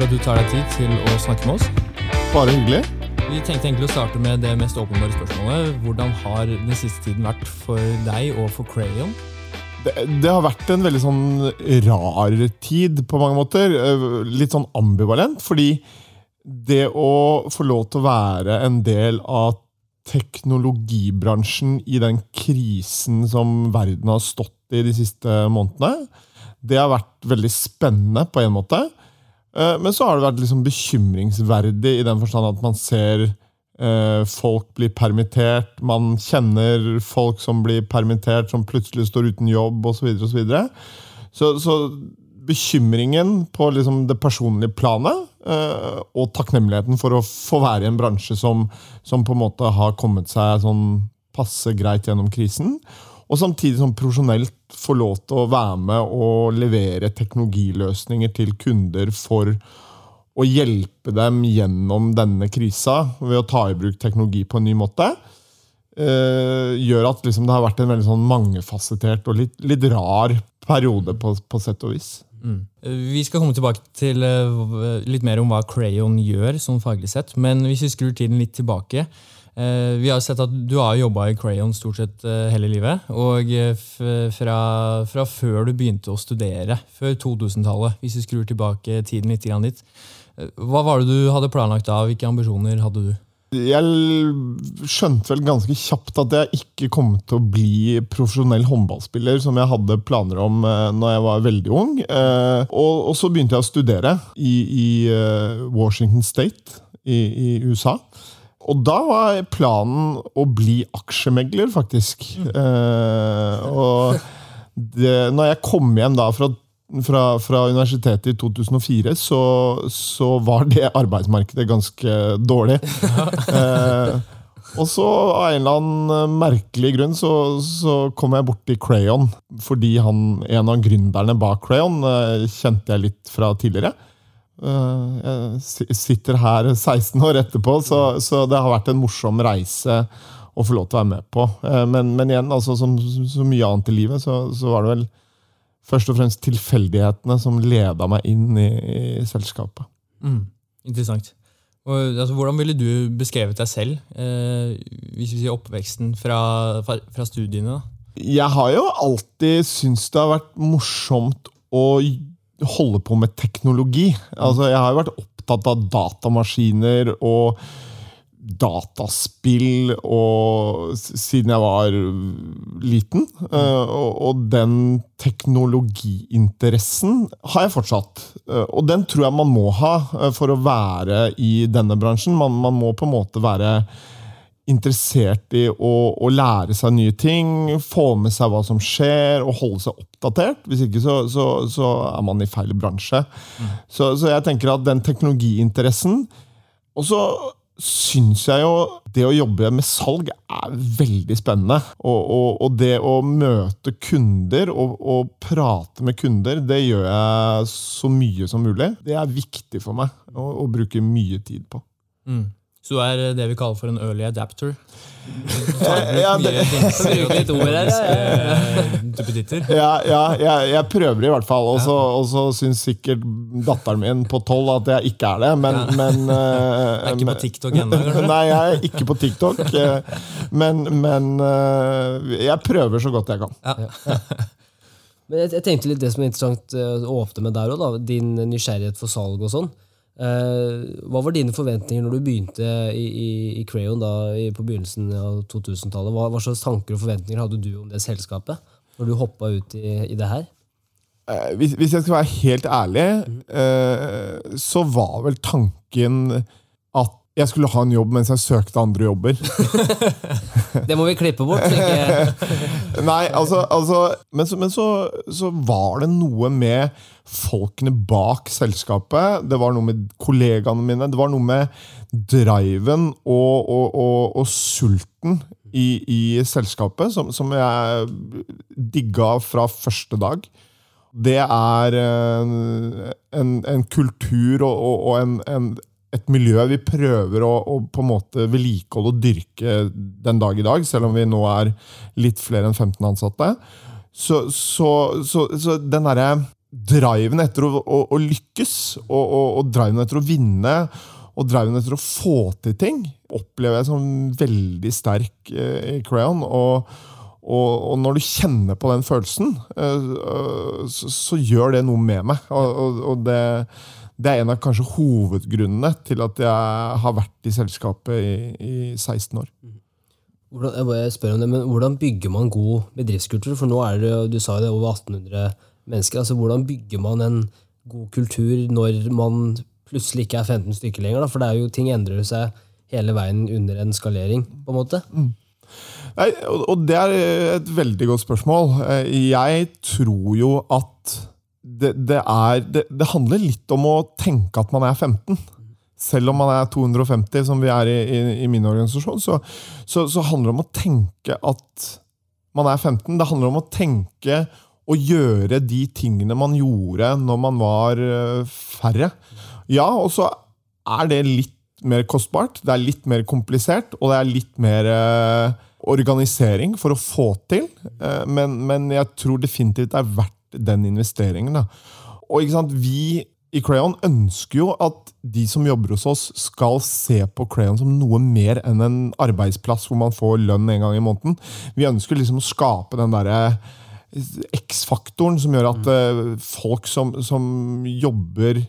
for at du tar deg tid til å snakke med oss. Bare hyggelig. Vi tenkte egentlig å starte med det mest åpenbare spørsmålet. Hvordan har den siste tiden vært for deg og for Crayon? Det, det har vært en veldig sånn rar tid på mange måter. Eh, Litt sånn ambivalent, fordi det å få lov til å være en del av teknologibransjen i den krisen som verden har stått i de siste månedene, det har vært veldig spennende på en måte. Eh, Men så har det vært liksom bekymringsverdig i den forstand at man ser eh, folk bli permittert, man kjenner folk som blir permittert, som plutselig står uten jobb, osv. Så, videre, og så, så, så bekymringen på liksom det personlige planet, eh, og takknemligheten for å få være i en bransje som, som på en måte har kommet seg sånn passe greit gjennom krisen, og samtidig som profesjonelt få lov til å være med og levere teknologiløsninger til kunder for å hjelpe dem gjennom denne krisa ved å ta i bruk teknologi på en ny måte, eh, gjør at liksom det har vært en veldig sånn mangefasettert og litt, litt rar periode, på, på sett og vis. Mm. Vi skal komme tilbake til uh, litt mer om hva Crayon gjør, sånn faglig sett. Men hvis vi skrur tiden litt tilbake Vi har sett at du har jobba i Crayon stort sett uh, hele livet. Og fra, fra, før du begynte å studere, før 2000-tallet, hvis vi skrur tilbake tiden litt dit, hva var det du hadde planlagt da? Hvilke ambisjoner hadde du? Jeg skjønte vel ganske kjapt at jeg ikke kom til å bli profesjonell håndballspiller, som jeg hadde planer om eh, når jeg var veldig ung. Eh, og, så begynte jeg å studere i, Washington State i, USA. Og da var planen å bli aksjemegler, faktisk. Mm. Eh, og det, når jeg kom hjem da fra fra, fra, universitetet i 2004, så, så, var det arbeidsmarkedet ganske dårlig. eh, og så av en eller annen merkelig grunn så, så kom jeg bort til Crayon. Fordi han, en av gründerne bak Crayon eh, kjente jeg litt fra tidligere. Eh, jeg sitter her 16 år etterpå, så, så, det har vært en morsom reise å få lov til å være med på. Eh, men, men igjen, altså, som så mye annet i livet, så, så var det vel først og fremst tilfeldighetene som leda meg inn i, i selskapet. Mm, interessant. Og, altså, hvordan ville du beskrevet deg selv, eh, hvis vi sier oppveksten fra, fra, fra studiene? Da? Jeg har jo alltid syntes det har vært morsomt å holde på med teknologi. Altså, jeg har jo vært opptatt av datamaskiner og dataspill og, siden jeg var liten. Uh, og, og, den teknologiinteressen har jeg fortsatt. Uh, og den tror jeg man må ha uh, for å være i denne bransjen. Man, man, må på en måte være interessert i å, å, lære seg nye ting, få med seg hva som skjer, og holde seg oppdatert. Hvis ikke så, så, så er man i feil bransje. Mm. Så, så jeg tenker at den teknologiinteressen og så syns jeg jo det å jobbe med salg er veldig spennende. Og, og, og det å møte kunder og, og, prate med kunder, det gjør jeg så mye som mulig. Det er viktig for meg å, å bruke mye tid på. Mm. Så du er det vi kaller for en early adapter? ja, det, litt ord her. Ja, ja jeg, jeg, prøver i hvert fall. Og så syns sikkert datteren min på tolv at jeg ikke er det. Men, ja. men uh, Er ikke på TikTok ennå? Nei, jeg er ikke på TikTok. Eh, men, men uh, jeg prøver så godt jeg kan. Ja. Men jeg, jeg, tenkte litt det som er interessant å åpne med der òg, din nysgjerrighet for salg og sånn. Eh, hva var dine forventninger når du begynte i, i, i Crayon da, i, på begynnelsen av 2000-tallet? Hva, hva, slags tanker og forventninger hadde du om det selskapet når du hoppa ut i, i, det her? Eh, hvis, hvis, jeg skal være helt ærlig, mm. eh, så var vel tanken jeg skulle ha en jobb mens jeg søkte andre jobber. det må vi klippe bort. Nei, altså, altså Men, så, men så, så, var det noe med folkene bak selskapet. Det var noe med kollegaene mine. Det var noe med driven og, og, og, og sulten i, i selskapet som, som, jeg digga fra første dag. Det er en, en, en kultur og, en, en et miljø vi prøver å, å på en måte vedlikeholde og dyrke den dag i dag, selv om vi nå er litt flere enn 15 ansatte. Så, så, så, så den derre driven etter å, å, å lykkes, og, og, og driven etter å vinne, og driven etter å få til ting, opplever jeg som veldig sterk eh, i Crayon. Og, og, når du kjenner på den følelsen, eh, så, gjør det noe med meg. Og det, det, er en av kanskje hovedgrunnene til at jeg har vært i selskapet i, i 16 år. Hvordan, jeg spør om det, men hvordan bygger man god bedriftskultur? For nå er det, du sa det, over 1800 mennesker. altså Hvordan bygger man en god kultur når man plutselig ikke er 15 stykker lenger? Da? For det er jo, ting endrer seg hele veien under en skalering, på en måte. Mm. Nei, og det er et veldig godt spørsmål. Jeg tror jo at det, det, er, det, det, handler litt om å tenke at man er 15. Selv om man er 250, som vi er i, i, i min organisasjon, så, så, så, handler det om å tenke at man er 15. Det handler om å tenke og gjøre de tingene man gjorde når man var eh, færre. Ja, og så er det litt mer kostbart, det er litt mer komplisert, og det er litt mer eh, organisering for å få til. Eh, men, men, jeg tror definitivt det er verdt den investeringen. Da. Og ikke sant, Vi i Crayon ønsker jo at de som jobber hos oss, skal se på Crayon som noe mer enn en arbeidsplass hvor man får lønn en gang i måneden. Vi ønsker liksom å skape den derre X-faktoren som gjør at uh, folk som, som, jobber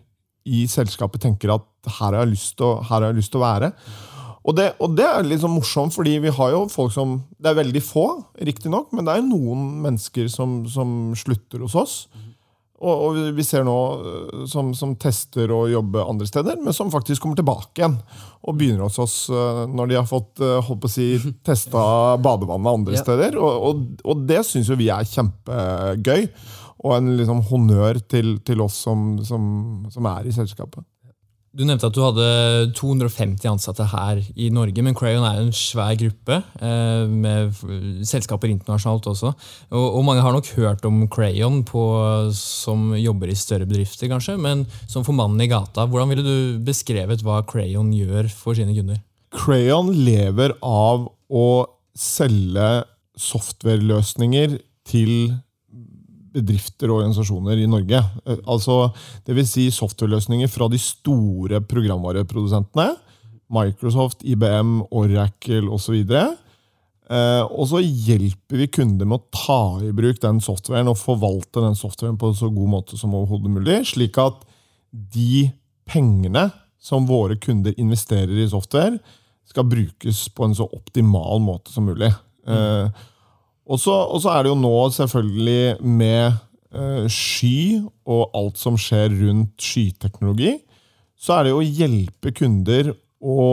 i selskapet, tenker at her har jeg lyst til å være. Og det, og det, er litt sånn morsomt, fordi vi har jo folk som Det er veldig få, riktignok, men det er noen mennesker som, som slutter hos oss. Og, og, vi ser nå øh, som, som, tester å jobbe andre steder, men som faktisk kommer tilbake igjen og begynner hos oss øh, når de har fått øh, holdt på å si, testa badevannet andre ja. steder. Og, og, og det syns jo vi er kjempegøy, og en liksom honnør til, til oss som, som, som er i selskapet. Du nevnte at du hadde 250 ansatte her i Norge, men Crayon er en svær gruppe eh, med selskaper internasjonalt også. Og, mange har nok hørt om Crayon på, som jobber i større bedrifter, kanskje. Men som for mannen i gata, hvordan ville du beskrevet hva Crayon gjør for sine kunder? Crayon lever av å selge softwareløsninger til bedrifter og organisasjoner i Norge. Eh, altså, Dvs. Si softwareløsninger fra de store programvareprodusentene. Microsoft, IBM, Oracle osv. Eh, og så hjelper vi kunder med å ta i bruk den softwaren og forvalte den softwaren på så god måte som mulig, slik at de pengene som våre kunder investerer i software, skal brukes på en så optimal måte som mulig. Mm. Og så er det jo nå selvfølgelig med uh, sky og alt som skjer rundt skyteknologi, så er det jo å hjelpe kunder å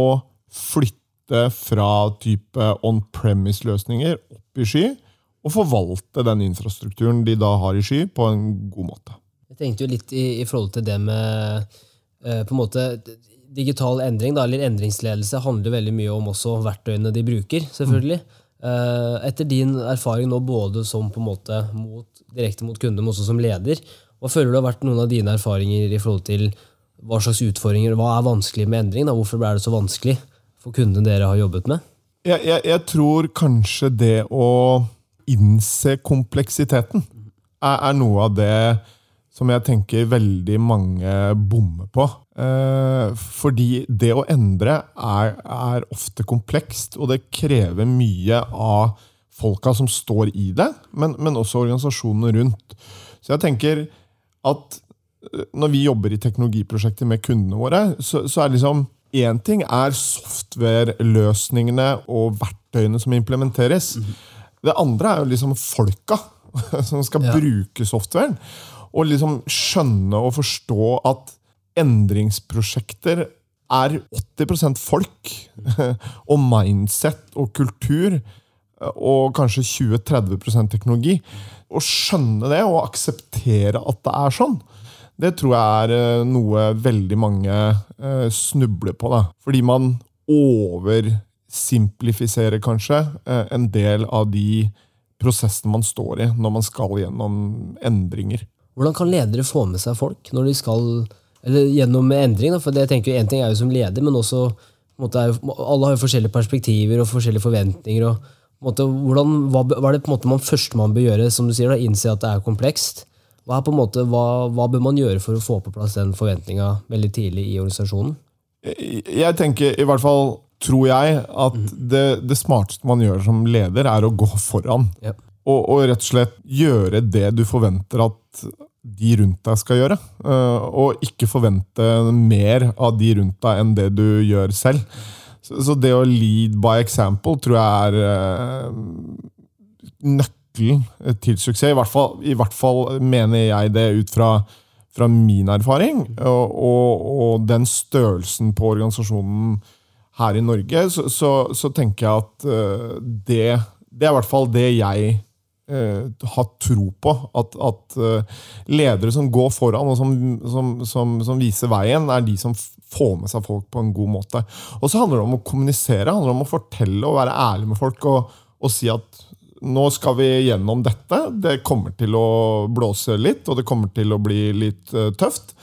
flytte fra type on-premise-løsninger opp i sky, og forvalte den infrastrukturen de da har i sky, på en god måte. Jeg tenkte jo litt i, i forhold til det med uh, på en måte digital endring, da, eller endringsledelse, handler veldig mye om også verktøyene de bruker. selvfølgelig. Mm. Eh, etter din erfaring nå både som på en måte mot, direkte mot kunde, men også som leder, hva føler du har vært noen av dine erfaringer i forhold til hva slags utfordringer, hva er vanskelig med endring? Da? Hvorfor er det så vanskelig for kundene dere har jobbet med? Jeg, jeg, jeg tror kanskje det å innse kompleksiteten er, er noe av det som jeg tenker veldig mange bommer på. Eh, fordi det å endre er, er, ofte komplekst, og det krever mye av folka som står i det, men, men også organisasjonene rundt. Så jeg tenker at eh, når vi jobber i teknologiprosjekter med kundene våre, så, så er liksom Én ting er software-løsningene og verktøyene som implementeres. -hmm. Det andre er jo liksom folka som skal ja. bruke softwaren å liksom skjønne og forstå at endringsprosjekter er 80% folk. Og mindset og kultur. Og kanskje 20-30% teknologi. Å skjønne det og akseptere at det er sånn, det tror jeg er eh, noe veldig mange eh, snubler på. Da. Fordi man oversimplifiserer kanskje eh, en del av de prosessene man står i når man skal gjennom endringer. Hvordan kan ledere få med seg folk når de skal eller gjennom endring? For det jeg tenker En ting er jo som leder, men også måte, alle har jo forskjellige perspektiver og forskjellige forventninger. og måte, hvordan, hva, hva, er det på en måte man første man bør gjøre? Som du sier, da, Innse at det er komplekst. Hva, er på en måte, hva, hva bør man gjøre for å få på plass den forventninga veldig tidlig i organisasjonen? Jeg jeg tenker, i hvert fall tror jeg, at det, det smarteste man gjør som leder, er å gå foran. Ja. Og, og rett og slett gjøre det du forventer at de rundt deg skal gjøre. Eh, og ikke forvente mer av de rundt deg enn det du gjør selv. Så, så det å lead by example tror jeg er eh, nøkkelen til suksess. I hvert fall, i hvert fall mener jeg det ut fra, fra min erfaring. Og, og, og den størrelsen på organisasjonen her i Norge, så, så, så tenker jeg at eh, det, det er i hvert fall det jeg eh, har tro på. At, at eh, ledere som går foran og som, som, som, som viser veien, er de som får med seg folk på en god måte. Og så handler det om å kommunisere, handler om å fortelle og være ærlig med folk og, og si at nå skal vi gjennom dette. Det kommer til å blåse litt, og det kommer til å bli litt eh, tøft.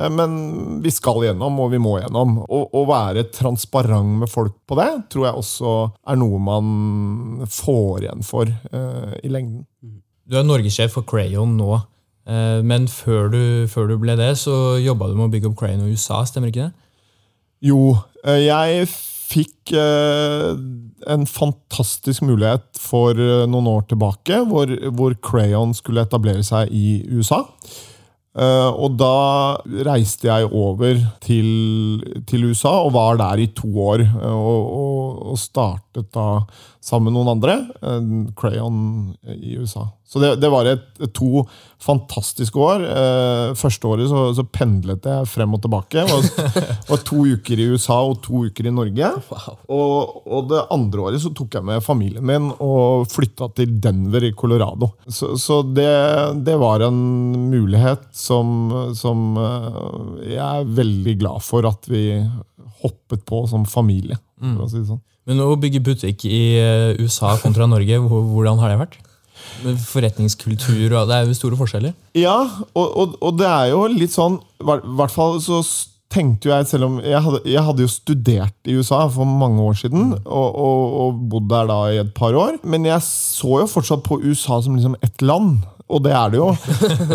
Eh, Men vi skal gjennom, og vi må gjennom. Å å være transparent med folk på det, tror jeg også er noe man får igjen for eh, i lengden. Du er norgessjef for Crayon nå, eh, men før du, før du ble det, så jobba du med å bygge opp Crayon i USA, stemmer ikke det? Jo, eh, jeg fikk en fantastisk mulighet for noen år tilbake, hvor, hvor Crayon skulle etablere seg i USA. Eh, og da reiste jeg over til, til USA og var der i to år. og, og, og startet da sammen med noen andre Crayon i USA. Så det, det var et, to fantastiske år. Eh, første året så, så pendlet jeg frem og tilbake. Var, var to uker i USA og to uker i Norge. Og, og det andre året så tok jeg med familien min og flytta til Denver i Colorado. Så, så det, det var en mulighet som, som eh, jeg er veldig glad for at vi hoppet på som familie. For å si det sånn. Men å bygge butikk i eh, USA kontra Norge, hvordan har det vært? Forretningskultur og Det er jo store forskjeller. Ja, og, og, og det er jo litt sånn I hvert- fall så tenkte jeg, selv om jeg hadde, jeg hadde jo studert i USA for mange år siden, og, og, og bodd der da i et par år, men jeg så jo fortsatt på USA som liksom ett land. Og det er det jo.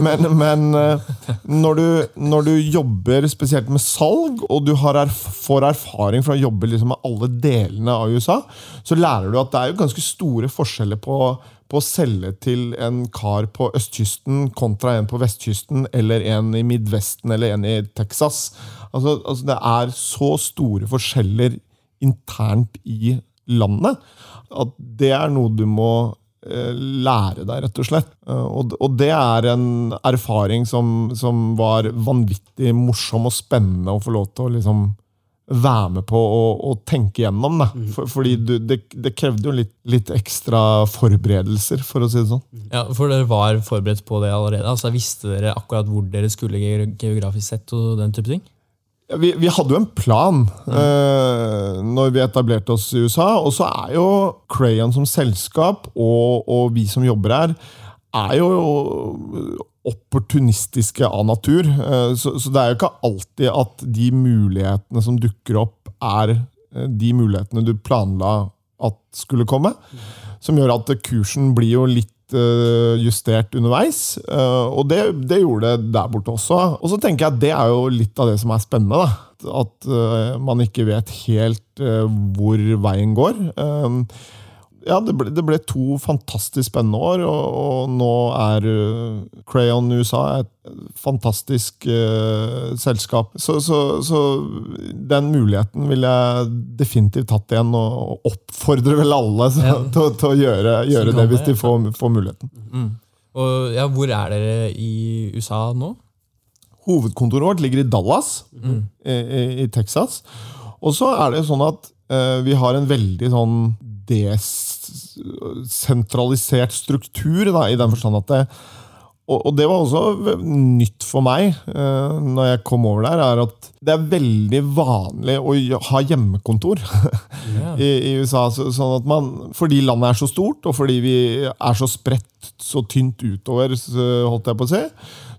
Men, men eh, når, du, når du jobber spesielt med salg, og du erf får erfaring fra å jobbe liksom med alle delene av USA, så lærer du at det er ganske store forskjeller på på å selge til en kar på østkysten kontra en på vestkysten, eller en i Midvesten eller en i Texas. Altså, altså Det er så store forskjeller internt i landet at det er noe du må lære deg, rett og slett. Eh, Og, og det er en erfaring som, som var vanvittig morsom og spennende å få lov til å liksom være med på å, å tenke gjennom. Da. For, fordi du, det, det krevde jo litt, litt ekstra forberedelser, for å si det sånn. Ja, For dere var forberedt på det allerede? altså Visste dere akkurat hvor dere skulle geografisk sett? og den type ting? Vi, vi hadde jo en plan eh, når vi etablerte oss i USA. Og så er jo Crayon som selskap og, og vi som jobber her, er jo opportunistiske av natur. Eh, så, så det er jo ikke alltid at de mulighetene som dukker opp, er eh, de mulighetene du planla at skulle komme. Som gjør at kursen blir jo litt justert underveis. eh, Og det, det gjorde det der borte også. Og så tenker jeg at det er jo litt av det som er spennende. da. At eh, man ikke vet helt eh, hvor veien går. Ja, det ble, det ble to fantastisk spennende år, og, og nå er uh, Crayon USA et fantastisk uh, selskap. Så, så, så den muligheten vil jeg definitivt tatt igjen, og oppfordrer vel alle så, Ja. til, til å gjøre, gjøre det hvis de får, får muligheten. Og ja, Hvor er dere i USA nå? Hovedkontoret vårt ligger i Dallas i, i, i Texas. Og så er det sånn at eh, vi har en veldig sånn desentralisert struktur, da, i den forstand at det, og, og det var også nytt for meg uh, når jeg kom over der, er at det er veldig vanlig å ha hjemmekontor yeah. i, i USA. Så, sånn at man, fordi landet er så stort, og fordi vi er så spredt, så tynt utover, så, holdt jeg på å si,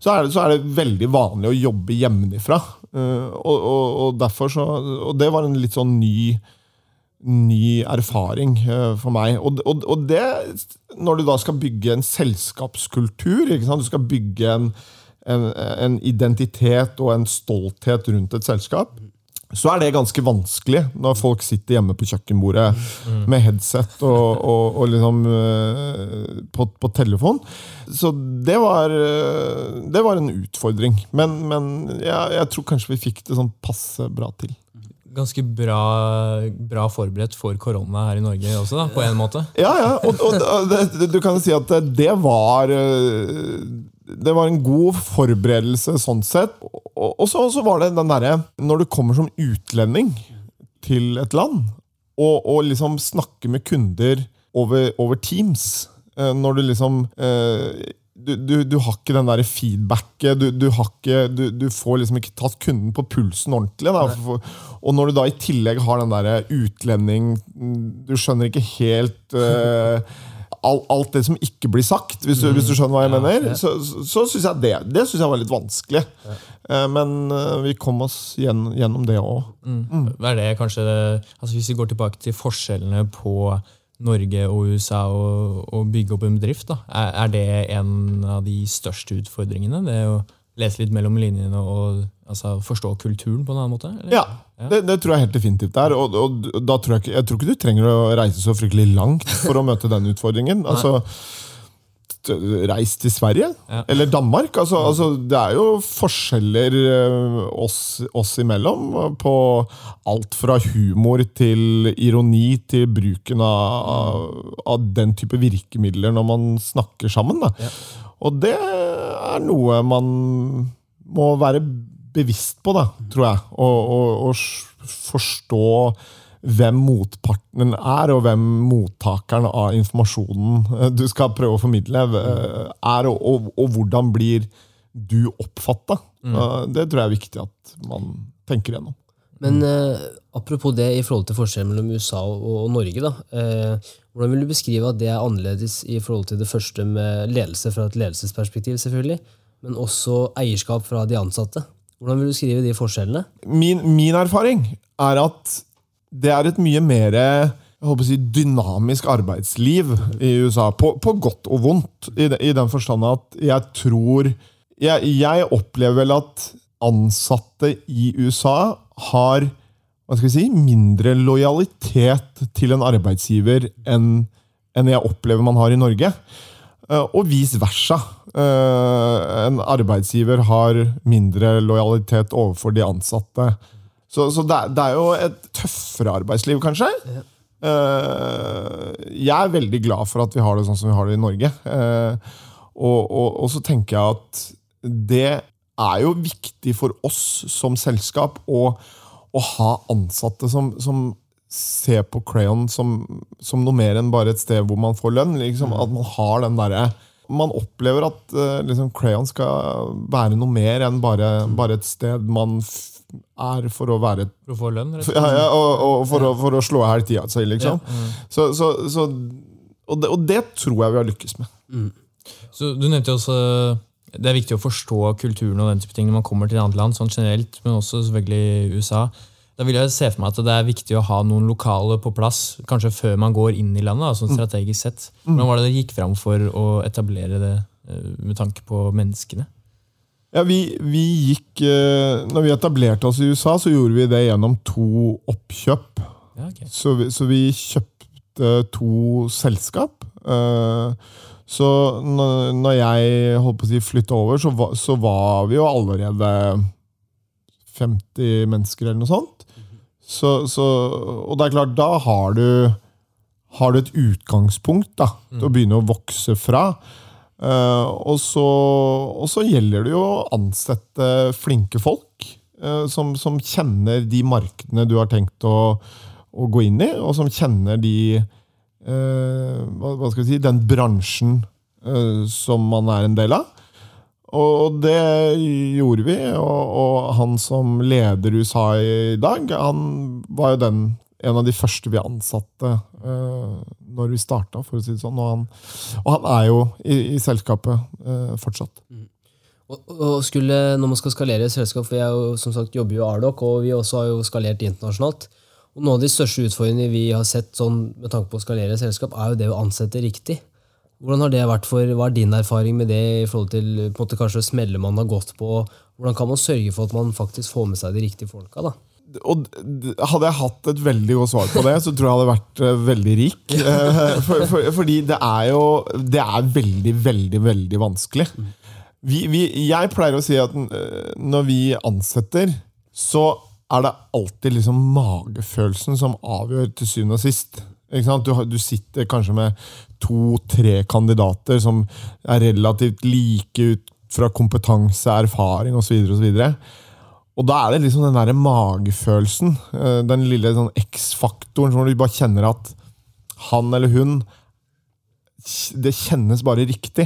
så er, det, så er det veldig vanlig å jobbe hjemmefra. Uh, og, og, og derfor så Og det var en litt sånn ny ny erfaring eh, for meg. Og, og, og det, når du da skal bygge en selskapskultur, du skal bygge en, en, en identitet og en stolthet rundt et selskap, så er det ganske vanskelig når folk sitter hjemme på kjøkkenbordet med headset og, og, og liksom uh, på, på, telefon. Så det var, uh, det var en utfordring. Men, men jeg, jeg, tror kanskje vi fikk det sånn passe bra til. Ganske bra, bra forberedt for korona her i Norge også, da, på en måte? Ja, ja. Og, og det, du kan si at det var uh, det var en god forberedelse sånn sett. Og så, var det den derre Når du kommer som utlending til et land, og, og liksom snakker med kunder over, over Teams eh, Når du liksom eh, du, du, du, har ikke den der feedbacket. Du, du, du, du, får liksom ikke tatt kunden på pulsen ordentlig. Da. Og når du da i tillegg har den der utlending Du skjønner ikke helt uh, alt det som ikke blir sagt, hvis du, hvis du skjønner hva jeg mener, så, så syns jeg det, det synes jeg var litt vanskelig. Eh, men eh, vi kom oss gjennom det òg. Mm. mm. Altså Hvis vi går tilbake til forskjellene på Norge og USA og, bygge opp en bedrift, er, er det en av de største utfordringene? Det å lese litt mellom linjene og altså, forstå kulturen på en annen måte? Eller? Ja, ja. Det, det, tror jeg helt definitivt det er. Og, og, da tror jeg, ikke, jeg tror ikke du trenger å reise så fryktelig langt for å møte den utfordringen. Altså, Reis til Sverige ja. eller Danmark. Altså, altså, det er jo forskjeller eh, oss, oss, imellom på alt fra humor til ironi til bruken av, av den type virkemidler når man snakker sammen. Ja. Og det er noe man må være bevisst på, da, tror jeg. Og, forstå hvem motparten er, og hvem mottakeren av informasjonen eh, du skal prøve å formidle, eh, er, og, og, og hvordan blir du oppfatta. Mm. Det tror jeg er viktig at man tenker gjennom. Men eh, apropos det i forhold til forskjellen mellom USA og, og Norge. da, eh, Hvordan vil du beskrive at det er annerledes i forhold til det første med ledelse fra et ledelsesperspektiv, selvfølgelig, men også eierskap fra de ansatte? Hvordan vil du skrive de forskjellene? Min, min erfaring er at det er et mye mer si, dynamisk arbeidsliv i USA. På, på godt og vondt, i, i, den forstand at jeg tror jeg, jeg, opplever vel at ansatte i USA har hva skal vi si, mindre lojalitet til en arbeidsgiver enn enn jeg opplever man har i Norge. Eh, og vice versa. Eh, en arbeidsgiver har mindre lojalitet overfor de ansatte. Så, så det, det, er, jo et tøffere arbeidsliv, kanskje. Ja. Eh, jeg er veldig glad for at vi har det sånn som vi har det i Norge. Og, og, og så tenker jeg at det er jo viktig for oss som selskap å, å ha ansatte som, som ser på Crayon som, som, noe mer enn bare et sted hvor man får lønn. Liksom, mm. At man har den derre Man opplever at uh, liksom, Crayon skal være noe mer enn bare, bare et sted man er for å være For å få lønn? Rett og, ja, ja, og, og for, ja. å, for, å, slå i hjel tida si, liksom. Ja. Mm. Så, så, så, og, det, og, det, tror jeg vi har lykkes med. Mm. Så Du nevnte jo også det er viktig å forstå kulturen og den type ting når man kommer til et annet land, sånn generelt, men også selvfølgelig USA. Da vil jeg se for meg at det er viktig å ha noen lokale på plass, kanskje før man går inn i landet. sånn strategisk sett. Hvordan var det dere gikk fram for å etablere det eh, med tanke på menneskene? Ja, vi, vi gikk, eh, når vi etablerte oss i USA, så gjorde vi det gjennom to oppkjøp. Ja, okay. så, vi, så, vi, kjøpte to selskap. Eh, så når jeg holdt på å si flytta over, så var, så var vi jo allerede 50 mennesker eller noe sånt. Så, så, og det er klart, da har du, har du et utgangspunkt da, til å mm. begynne å vokse fra. Uh, og, så, og, så, gjelder det jo å ansette flinke folk uh, som, som, kjenner de markedene du har tenkt å, å, gå inn i, og som kjenner de hva, hva, skal vi si, den bransjen som man er en del av. Og det gjorde vi. Og, og, han som leder USA i dag, han var jo den, en av de første vi ansatte uh, når vi starta, for å si det sånn. Og han, og han er jo i, i selskapet uh, fortsatt. Mm. Og, og skulle, Når man skal skalere selskap, for jeg jo, som sagt jobber jo i Ardoc, og vi også har jo skalert internasjonalt. Og Noen av de største utfordringene vi har sett sånn, med tanke på å skalere selskap, er jo det å ansette riktig. Hvordan har det vært for, Hva er din erfaring med det i forhold til på en måte kanskje smeller man har gått på? Hvordan kan man sørge for at man faktisk får med seg de riktige folka? da? Og hadde jeg hatt et veldig godt svar på det, så tror jeg hadde vært eh, veldig rik. Eh, for, for, fordi det er jo Det er veldig, veldig, veldig vanskelig. Vi, vi, jeg pleier å si at eh, når vi ansetter, så er det alltid liksom magefølelsen som avgjør til syvende og sist. Du, du sitter kanskje med to-tre kandidater som er relativt like ut fra kompetanse, erfaring osv. osv. Og da er det liksom den der magefølelsen, eh, den lille sånn X-faktoren, hvor du bare kjenner at han eller hun Det kjennes bare riktig.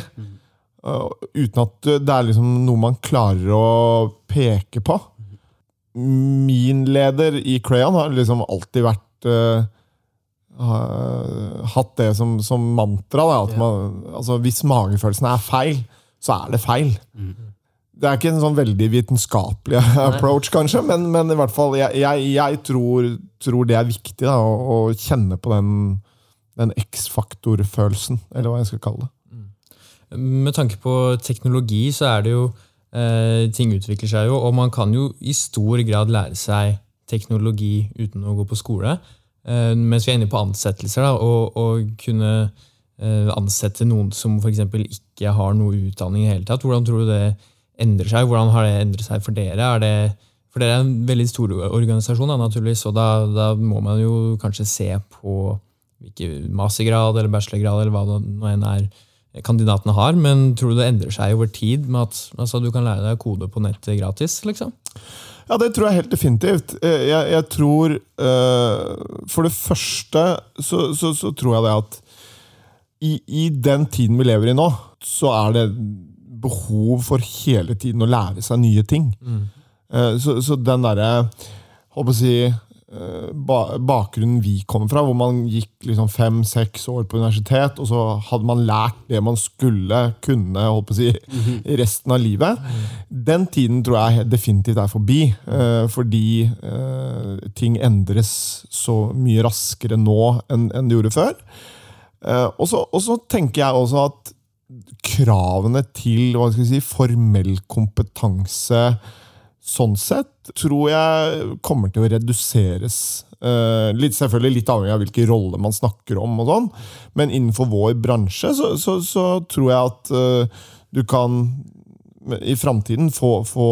Eh, uten at det er liksom noe man klarer å peke på. Min leder i Crayon har liksom alltid vært uh, ha- Hatt det som, som mantra. Da, at man, altså, hvis magefølelsen er feil, så er det feil. Det er ikke en sånn veldig vitenskapelig approach, kanskje, men, men i hvert fall, jeg, jeg, jeg tror, tror det er viktig da, å, å kjenne på den, den X-faktor-følelsen, eller hva jeg skal kalle det. Med tanke på teknologi, så er det jo eh, Ting utvikler seg jo, og man kan jo i stor grad lære seg teknologi uten å gå på skole. Eh, mens vi er inne på ansettelser, da, og, og kunne eh, ansette noen som f.eks. ikke har noe utdanning i det hele tatt. Hvordan tror du det endrer seg? Hvordan har det endret seg for dere? Er det, for dere er en veldig stor organisasjon, da, naturligvis, og da, da må man jo kanskje se på hvilken mastergrad eller bachelorgrad eller hva det nå enn er kandidatene har, men tror du det endrer seg over tid med at altså, du kan lære deg kode på nettet gratis? liksom? Ja, det tror jeg helt definitivt. Eh, Jeg, jeg tror uh, For det første så, så, så tror jeg det at i, i den tiden vi lever i nå, så er det behov for hele tiden å lære seg nye ting. Eh, Så, så den derre på å si eh, bakgrunnen vi kommer fra, hvor man gikk liksom fem-seks år på universitet, og så hadde man lært det man skulle kunne holdt på å si, resten av livet. Den tiden tror jeg definitivt er forbi, eh, fordi ting endres så mye raskere nå enn det gjorde før. Og så tenker jeg også at kravene til hva skal si, formell kompetanse sånn sett tror jeg kommer til å reduseres. Eh, litt, selvfølgelig litt avhengig av hvilke roller man snakker om, og sånn, men innenfor vår bransje så, så, så tror jeg at eh, du kan i framtiden få, få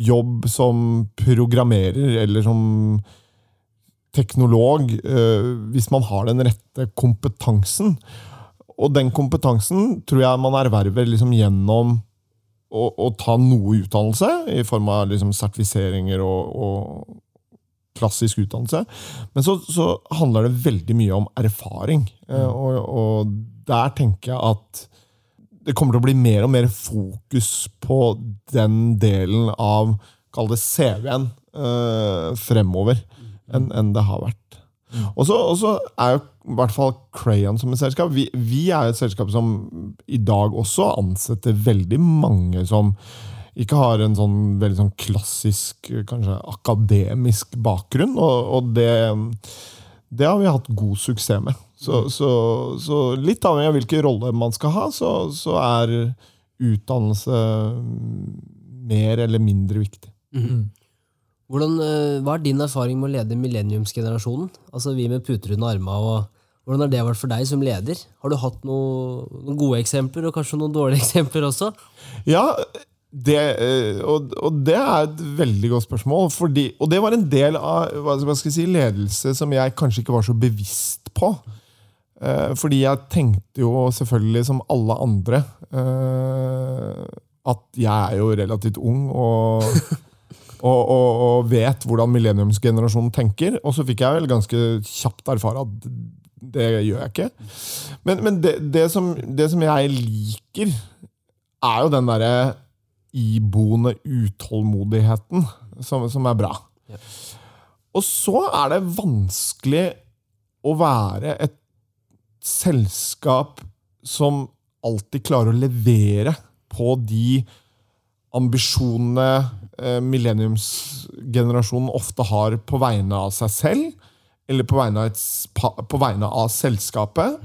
jobb som programmerer eller som teknolog, eh, hvis man har den rette kompetansen. Og den kompetansen tror jeg man erverver liksom gjennom å, å ta noe utdannelse, i form av liksom sertifiseringer og, og klassisk utdannelse. Men så, så handler det veldig mye om erfaring. Mm. Og, og der tenker jeg at det kommer til å bli mer og mer fokus på den delen av Kall det CV-en øh, fremover enn en det har vært. Og så og så er jo i hvert fall Crayon som et selskap Vi, vi er et selskap som i dag også ansetter veldig mange som ikke har en sånn veldig sånn klassisk, kanskje akademisk bakgrunn. Og, og det, det har vi hatt god suksess med. Så, så, så litt avhengig av hvilken rolle man skal ha, så, så er utdannelse mer eller mindre viktig. Hvordan, eh, hva er din erfaring med å lede millenniumsgenerasjonen? Altså vi med puter under armene. og Hvordan har det vært for deg som leder? Har du hatt noe, noen gode eksempler, og kanskje noen dårlige eksempler også? Ja, det, eh, og, og det er et veldig godt spørsmål. Fordi, og det var en del av hva skal jeg si, ledelse som jeg kanskje ikke var så bevisst på. Eh, fordi jeg tenkte jo selvfølgelig som alle andre at jeg er jo relativt ung og, og, og, og vet hvordan millenniumsgenerasjonen tenker. Og så fikk jeg vel ganske kjapt erfare at det gjør jeg ikke. Men, men det, det, som, det som jeg liker, er jo den derre iboende utålmodigheten som, som er bra. Og så er det vanskelig å være et selskap som alltid klarer å levere på de ambisjonene millenniumsgenerasjonen ofte har på vegne av seg selv, eller på vegne av, et, på vegne av selskapet,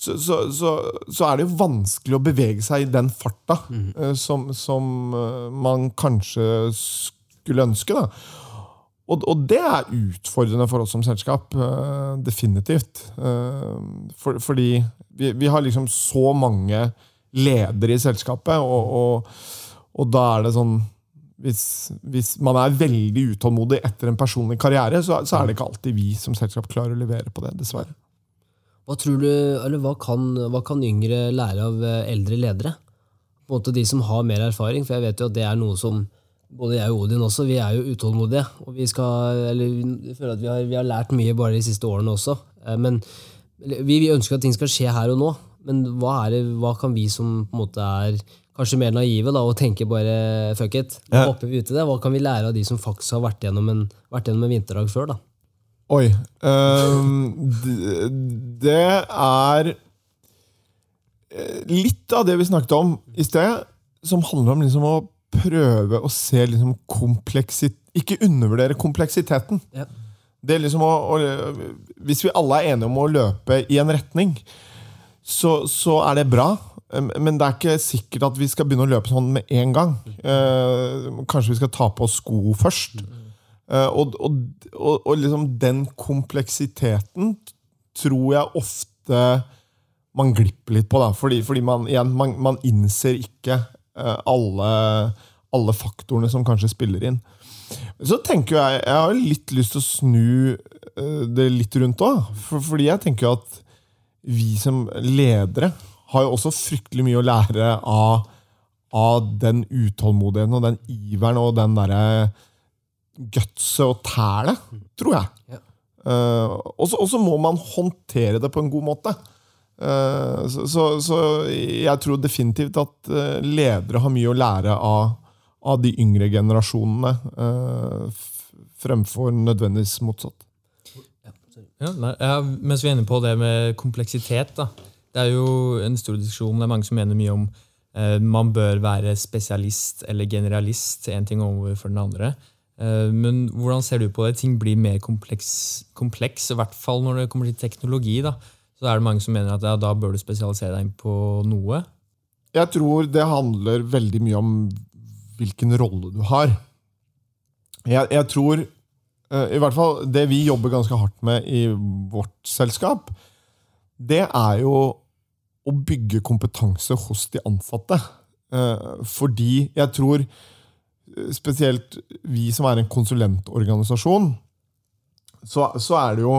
så, så, så, så er det jo vanskelig å bevege seg i den farta mm. som, som eh, man kanskje skulle ønske. da. Og, og det er utfordrende for oss som selskap. eh, definitivt. Eh, for, fordi vi, vi har liksom så mange ledere i selskapet, og, og, og da er det sånn hvis, hvis man er veldig utålmodig etter en personlig karriere, så, så er det ikke alltid vi som selskap klarer å levere på det, dessverre. Hva du, hva kan, hva kan yngre lære av eh, eldre ledere? På en måte De som har mer erfaring, for jeg vet jo at det er noe som både jeg og Odin også, vi er jo utålmodige. Og vi skal, eller vi føler at vi har, vi har lært mye bare de siste årene også. Eh, Men vi, vi ønsker at ting skal skje her og nå. Men hva, det, hva kan vi som på en måte er kanskje mer naive da, og tenker bare fuck it, nå Ja. hopper vi uti det? Hva kan vi lære av de som faktisk har vært gjennom en, vært gjennom en vinterdag før? da? Oi. Um, d- det er eh, litt av det vi snakket om i sted, som handler om liksom å prøve å se liksom kompleksitet Ikke undervurdere kompleksiteten. Ja. Det er liksom å, å, hvis vi alle er enige om å løpe i en retning, så, så er det bra. Men det er ikke sikkert at vi skal begynne å løpe sånn med en gang. Eh, kanskje vi skal ta på oss sko først. Eh, og, og, og, liksom den kompleksiteten tror jeg ofte man glipper litt på. Da, fordi, fordi man, igjen, man, man innser ikke eh, alle, alle faktorene som kanskje spiller inn. Så tenker jeg jeg har litt lyst til å snu det litt rundt òg. For, fordi jeg tenker at vi som ledere har jo også fryktelig mye å lære av, av den utålmodigheten og den iveren og den derre gutset og tælet, tror jeg. Ja. Uh, og så- må man håndtere det på en god måte. Uh, så, så, så jeg tror definitivt at uh, ledere har mye å lære av, av de yngre generasjonene, eh, fremfor nødvendigvis motsatt. Ja, nei, ja, mens vi er inne på det med kompleksitet, da. Det er jo en stor diskusjon. Det er mange som mener mye om eh, man bør være spesialist eller generalist, en ting overfor den andre. Eh, men hvordan ser du på det? Ting blir mer kompleks, kompleks, i hvert fall når det kommer til teknologi. da. Så er det mange som mener at ja, da bør du spesialisere deg inn på noe. Jeg tror det handler veldig mye om hvilken rolle du har. Jeg, jeg tror eh, I hvert fall det vi jobber ganske hardt med i vårt selskap, det er jo å bygge kompetanse hos de ansatte. Eh, Fordi jeg tror eh, spesielt vi som er en konsulentorganisasjon, så, er det jo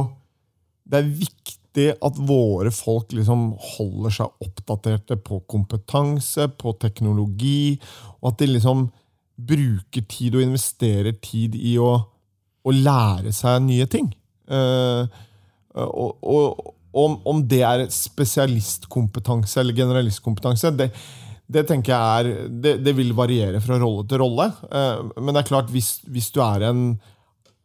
Det er viktig at våre folk liksom holder seg oppdaterte på kompetanse, på teknologi, og at de liksom bruker tid og investerer tid i å, å lære seg nye ting. Eh, og, og om, om det er spesialistkompetanse eller generalistkompetanse, det, det tenker jeg er, det, det vil variere fra rolle til rolle. Eh, men det er klart, hvis, hvis du er en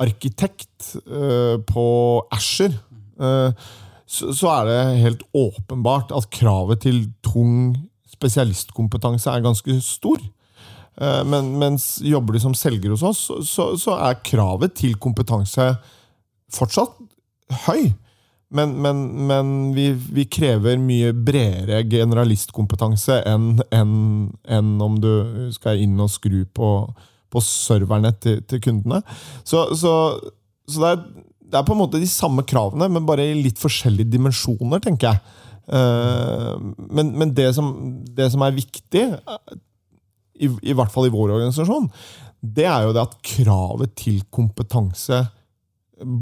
arkitekt eh, på Asher, eh, så, så er det helt åpenbart at kravet til tung spesialistkompetanse er ganske stor. Men mens jobber du som selger hos oss, så, så er kravet til kompetanse fortsatt høy. Men, men, men vi, vi krever mye bredere generalistkompetanse enn enn enn om du skal inn og skru på, på serverne til, til kundene. Så, så, så det, er, det er på en måte de samme kravene, men bare i litt forskjellige dimensjoner, tenker jeg. Eh, Men, men det, som, det som er viktig, i, i hvert fall i vår organisasjon, det er jo det at kravet til kompetanse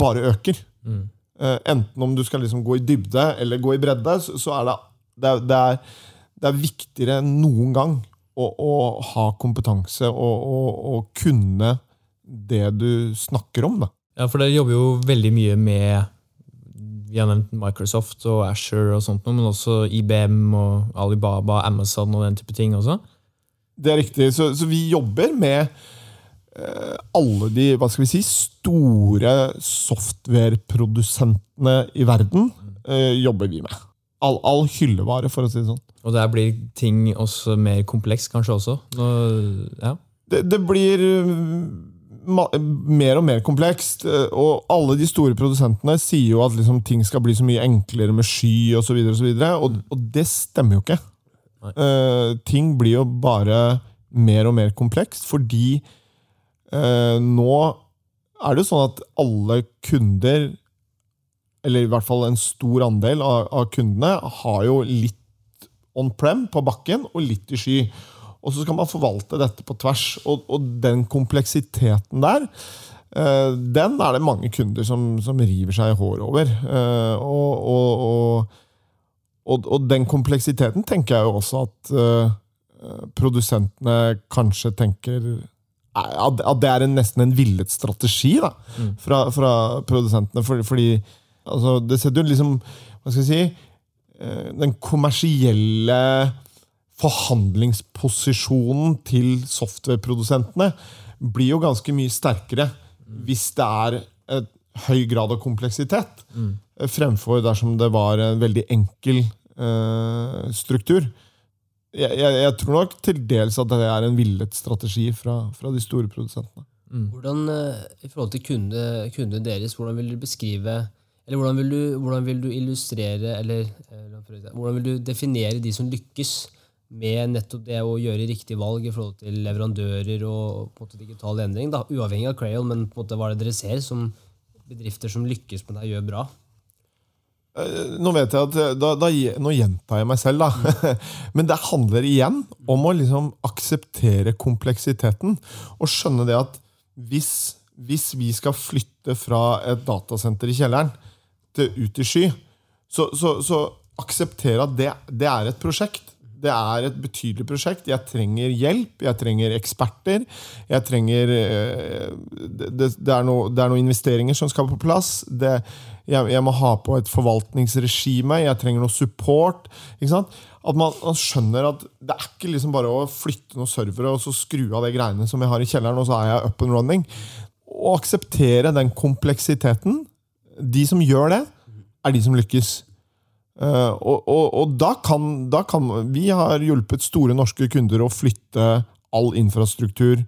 bare øker. Eh, enten om du skal liksom gå i dybde eller gå i bredde, så, er det, det, er, det, er, det er viktigere enn noen gang å, å ha kompetanse og, og, og kunne det du snakker om. Da. Ja, for dere jobber jo veldig mye med vi har nevnt Microsoft og Asher, og sånt, men også IBM og Alibaba, Amazon og den type ting også. Det er riktig. Så, så vi jobber med eh, alle de hva skal vi si, store softwareprodusentene i verden. Eh, jobber vi med. all, all hyllevare, for å si det sånn. Og der blir ting også mer kompleks, kanskje også? Nå, ja. Det, det blir ma mer og mer komplekst. eh, Og alle de store produsentene sier jo at liksom, ting skal bli så mye enklere med sky osv. Og, så videre, og, og det stemmer jo ikke. Eh, ting blir jo bare mer og mer komplekst, fordi eh, nå er det jo sånn at alle kunder, eller i hvert fall en stor andel av, av kundene, har jo litt on-prem på bakken og litt i sky. Og så skal man forvalte dette på tvers. Og, og den kompleksiteten der, eh, den er det mange kunder som, som river seg i håret over. Eh, og, og, og, den kompleksiteten tenker jeg jo også at eh, produsentene kanskje tenker eh, at det er en, nesten en villet strategi da, fra, fra produsentene. Fordi, fordi altså, det setter jo liksom Hva skal jeg si eh, Den kommersielle forhandlingsposisjonen til softwareprodusentene blir jo ganske mye sterkere hvis det er et høy grad av kompleksitet, eh, fremfor dersom det var en veldig enkel uh, struktur. Jeg, jeg, jeg tror nok til dels at det er en villet strategi fra, fra de store produsentene. Hvordan, eh, I forhold til kunde, kundene deres, hvordan vil du beskrive eller hvordan vil du, hvordan vil du illustrere eller eh, prøve det. hvordan vil du definere de som lykkes med nettopp det å gjøre riktig valg i forhold til leverandører og på en måte digital endring? Da, uavhengig av Crayon, men på en måte hva er det dere ser som bedrifter som lykkes med det, gjør bra? Eh, Nå vet jeg at eh, da, da, Nå gjentar jeg meg selv, da. Men det handler igjen om å liksom akseptere kompleksiteten. Og skjønne det at hvis, hvis vi skal flytte fra et datasenter i kjelleren til ut i sky, så, så, så akseptere at det, det er et prosjekt. Det er et betydelig prosjekt. Jeg trenger hjelp, jeg trenger eksperter. Jeg trenger eh, Det, det, er, noe, det er noen investeringer som skal på plass. Det, jeg, jeg må ha på et forvaltningsregime. Jeg trenger noe support. At man, man skjønner at det er ikke liksom bare å flytte noen servere og så skru av de greiene som jeg har i kjelleren, og så er jeg up and running. Å akseptere den kompleksiteten. De som gjør det, er de som lykkes. Uh, og, og, og da, kan, da kan Vi har hjulpet store norske kunder å flytte all infrastruktur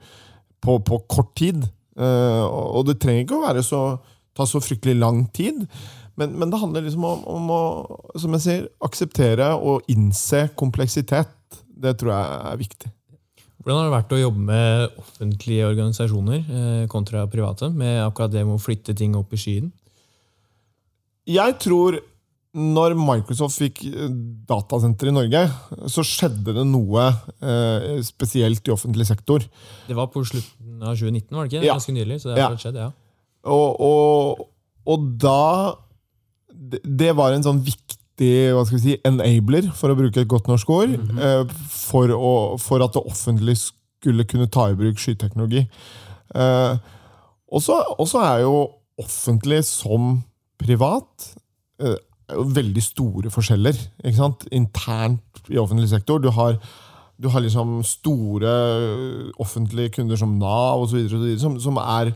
på, på kort tid. Og og det trenger ikke å være så, ta så fryktelig lang tid. Men, men det handler liksom om, om å som jeg sier, akseptere og innse kompleksitet. Det tror jeg er viktig. Hvordan har det vært å jobbe med offentlige organisasjoner eh, kontra private? Med akkurat det med å flytte ting opp i skyen? Jeg tror når Microsoft fikk datasenter i Norge, så skjedde det noe eh, spesielt i offentlig sektor. Det var på slutten av 2019, var det ikke? Ja. Ganske nylig. så det Ja. har skjedd, ja. Og, og, og da det, var en sånn viktig hva skal vi si, enabler, for å bruke et godt norsk ord, eh, for, å, for at det offentlige skulle kunne ta i bruk skyteknologi. Eh, og så er jo offentlig som privat eh, veldig store forskjeller ikke sant? internt i offentlig sektor. Du har, du har liksom store offentlige kunder som Nav videre, som, som er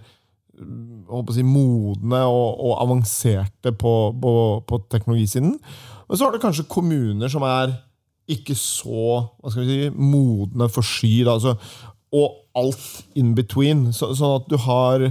holdt på å si, modne og, og avanserte på, på, på teknologisiden. Men så har du kanskje kommuner som er ikke så hva skal vi si, modne for sky. Da, altså, og alt in between. Så, sånn at du har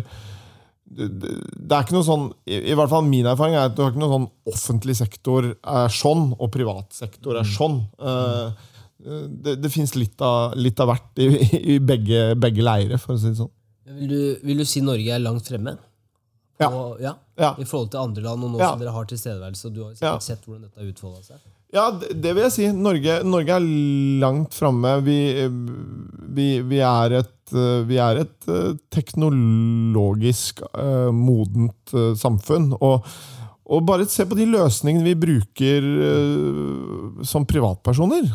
det, er ikke noe sånn, i, hvert fall min erfaring er at du har ikke noe sånn offentlig sektor er sånn, og privat sektor er sånn. Eh, det det fins litt, litt av hvert i, i begge, begge leire, for å si det sånn. Vil du, vil du si Norge er langt fremme? Ja. Ja. Ja. I forhold til andre land, og nå som dere har tilstedeværelse, og du har sikkert sett hvordan dette har utfolda seg? Ja, det, vil jeg si. Norge, Norge er langt framme. Vi, vi, vi er et, eh, vi er et eh, teknologisk eh, modent samfunn. Og, og bare se på de løsningene vi bruker som privatpersoner.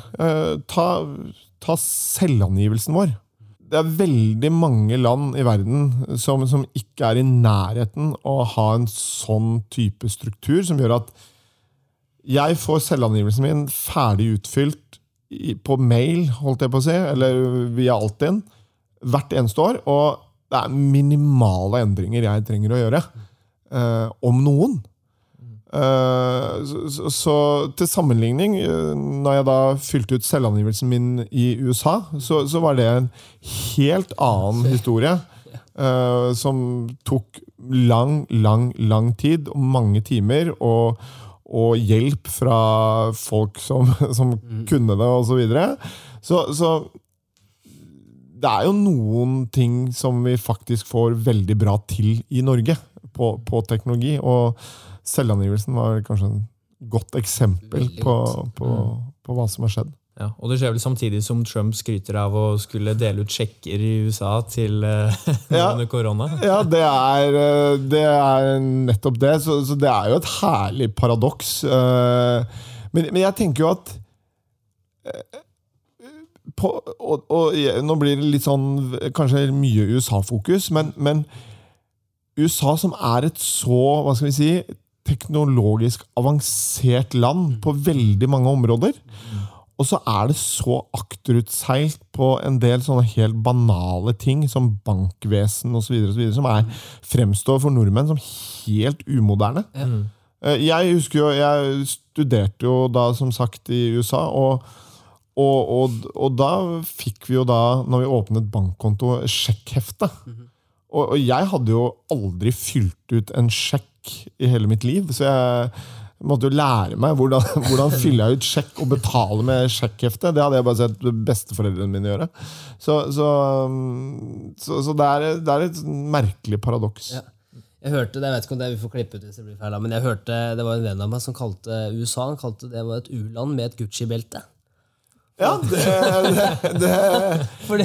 Ta, ta selvangivelsen vår. Det er veldig mange land i verden som, som ikke er i nærheten å ha en sånn type struktur som gjør at jeg får selvangivelsen min ferdig utfylt i- på mail, holdt jeg på å si, eller via Altinn, hvert eneste år. Og det er minimale endringer jeg trenger å gjøre. Eh, om noen. Eh, så, så, til sammenligning, eh, når jeg da fylte ut selvangivelsen min i USA, så, så var det en helt annen historie. Uh, som tok lang, lang, lang tid og mange timer. Og, og hjelp fra folk som, som kunne det, osv. Så, videre. så Så det er jo noen ting som vi faktisk får veldig bra til i Norge på, på teknologi. Og selvangivelsen var kanskje en godt eksempel Veldig på, godt. på, på hva som har skjedd. Ja, og det skjer vel samtidig som Trump skryter av å skulle dele ut sjekker i USA til eh, Ja. under korona. Ja, det er, eh, det er nettopp det. Så, så det er jo et herlig paradoks. Eh, Men, men jeg tenker jo at på, og, og Nå blir det litt sånn kanskje mye USA-fokus, men, men USA, som er et så hva skal vi si, teknologisk avansert land på veldig mange områder, og så er det så akterutseilt på en del sånne helt banale ting, som bankvesen osv., som er, fremstår for nordmenn som helt umoderne. Eh, Jeg husker jo, jeg studerte jo da som sagt i USA, og, og, og, og da fikk vi jo da, når vi åpnet bankkonto, sjekkhefte. Og, og jeg hadde jo aldri fylt ut en sjekk i hele mitt liv, så jeg måtte jo lære meg hvordan, hvordan fylle jeg ut sjekk og betale med sjekkhefte. Det hadde jeg bare sett besteforeldrene mine gjøre. Så, så, så, så det, er, det er et merkelig paradoks. Ja. Jeg hørte jeg vet ikke om det vi får klippe ut hvis det blir feil, men jeg hørte det var en venn av meg som kalte USA han kalte det var et u-land med et Gucci-belte. Ja, det, det, det Fordi,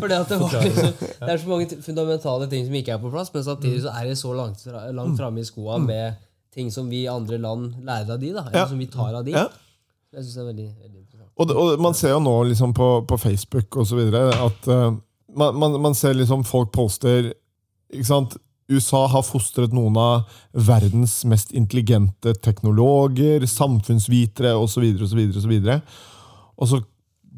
fordi at det, var liksom, det er så mange fundamentale ting som ikke er på plass, men samtidig så er det så langt, langt framme i skoa med ting som vi i andre land lærer av de, da, eller som vi tar av de. Jeg synes det er veldig, veldig interessant. Og, det- og man ser jo nå liksom på, på Facebook og så videre at uh, man, man, man ser liksom folk poster ikke sant? USA har fostret noen av verdens mest intelligente teknologer, samfunnsvitere osv. Og, og så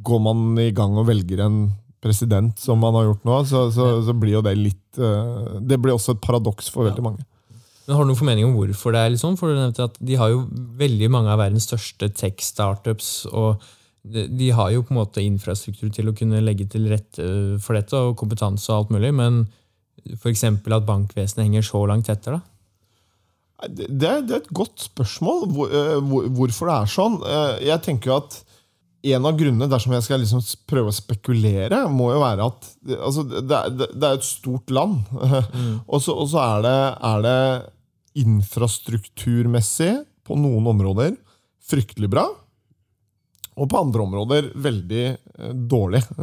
går man i gang og velger en president, som man har gjort nå, så, så, så blir jo det litt eh, Det blir også et paradoks for veldig mange. Men Har du noen formening om hvorfor det er litt sånn? For du nevnte at De har jo veldig mange av verdens største tech-startups. og de, har jo på en måte infrastruktur til å kunne legge til rette for dette, og kompetanse og alt mulig, men f.eks. at bankvesenet henger så langt etter? da? Det, det er et godt spørsmål eh, hvor, hvorfor det er sånn. Eh, Jeg tenker jo at en av grunnene, dersom jeg skal liksom prøve å spekulere, må jo være at det- altså, det, er, det er et stort land. og så, og så er, det, er det infrastrukturmessig på noen områder fryktelig bra. Og på andre områder veldig eh, dårlig.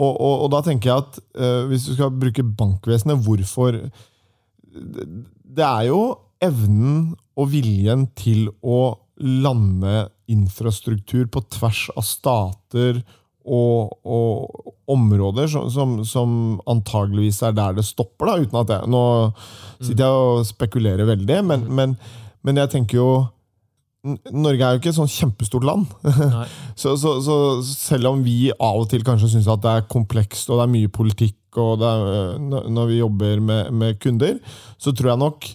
og, og, og da tenker jeg at eh, hvis du skal bruke bankvesenet, hvorfor det, det er jo evnen og viljen til å lande infrastruktur på tvers av stater og, og områder som, som, som antageligvis er der det stopper. Da, uten at jeg, Nå sitter jeg og spekulerer veldig, men, men, men jeg tenker jo Norge er jo ikke et sånn kjempestort land. Så, så, så selv om vi av og til kanskje syns at det er komplekst og det er mye politikk, og det er, øh, når vi jobber med, med kunder, så tror jeg nok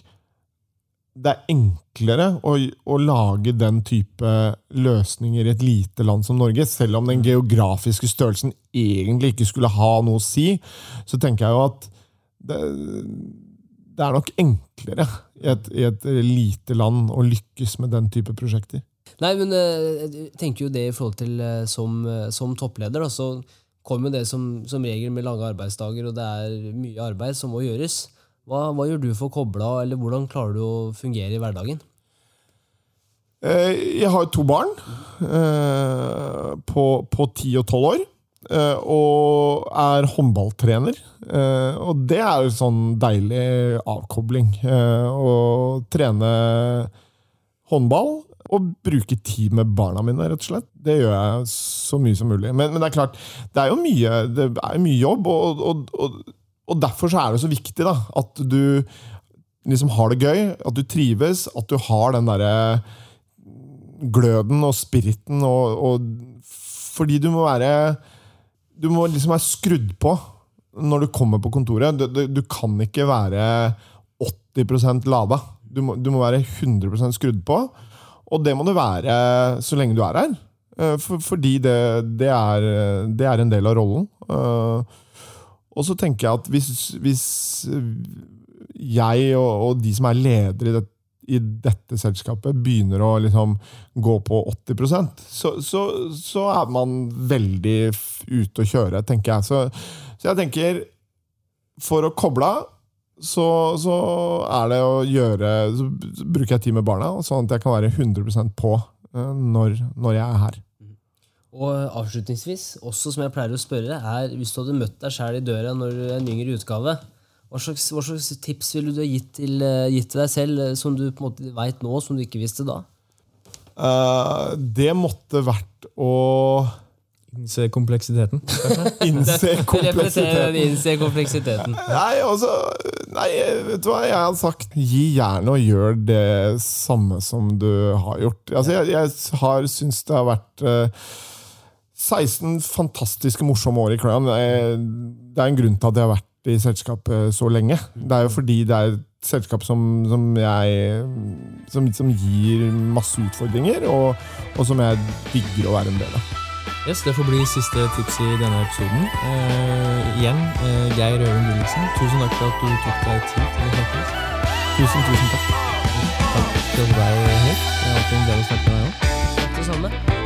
det er enklere å, å lage den type løsninger i et lite land som Norge. Selv om den geografiske størrelsen egentlig ikke skulle ha noe å si, så tenker jeg jo at det, det er nok enklere i et, i et lite land å lykkes med den type prosjekter. Nei, men eh, jeg tenker jo det i forhold til eh, som, eh, som toppleder, da, så kommer det som, som regel med lange arbeidsdager, og det er mye arbeid som må gjøres. Hva, hva gjør du for å koble av, eller hvordan klarer du å fungere i hverdagen? Eh, Jeg har to barn eh, på, på 10 og 12 år. eh, Og er håndballtrener. Og det er jo sånn deilig avkobling. Å trene håndball og bruke tid med barna mine, rett og slett. Det gjør jeg så mye som mulig. Men, men det er klart, det er jo mye, det er mye jobb, og, og, og, og derfor så er det så viktig da, at du liksom har det gøy, at du trives, at du har den derre gløden og spiriten og, og Fordi du må være Du må liksom være skrudd på når du kommer på kontoret. Du, du, du kan ikke være 80% lada. Du må, du må være 100% skrudd på. Og det må du være så lenge du er her. Eh, For, fordi det, det, er, det er en del av rollen. Eh, Og så tenker jeg at hvis, hvis jeg og, og de som er ledere i, det, i dette selskapet, begynner å liksom gå på 80 så, så, så er man veldig ute å kjøre, tenker jeg. Så, så jeg tenker For å koble av så, så er det å gjøre Så bruker jeg tid med barna, sånn at jeg kan være 100% på eh, når, når jeg er her. Og avslutningsvis, også som jeg pleier å spørre, er hvis du hadde møtt deg sjæl i døra når du er en yngre utgave, hva slags, hva slags tips ville du ha gitt til, eh, gitt til deg selv eh, som du på en måte veit nå, som du ikke visste da? Uh, det måtte vært å Innse kompleksiteten. innse kompleksiteten. innse kompleksiteten. Nei, altså Nei, vet du hva? Jeg har sagt gi jernet og gjør det samme som du har gjort. Altså, jeg, jeg har syntes det har vært eh, 16 fantastiske morsomme år i Crayon. Det er en grunn til at jeg har vært i selskapet så lenge. Det er jo fordi det er et selskap som, som jeg som, som gir masse utfordringer, og, og som jeg digger å være en del av. Yes, Det får bli siste tips i denne episoden. Eh, igjen, eh, Geir Øren Gulliksen, tusen takk for at du tok deg tid til å snakke med oss. Tusen, tusen takk. Takk til deg, Helt. Det er alltid en glede å snakke med deg òg. Takk det samme.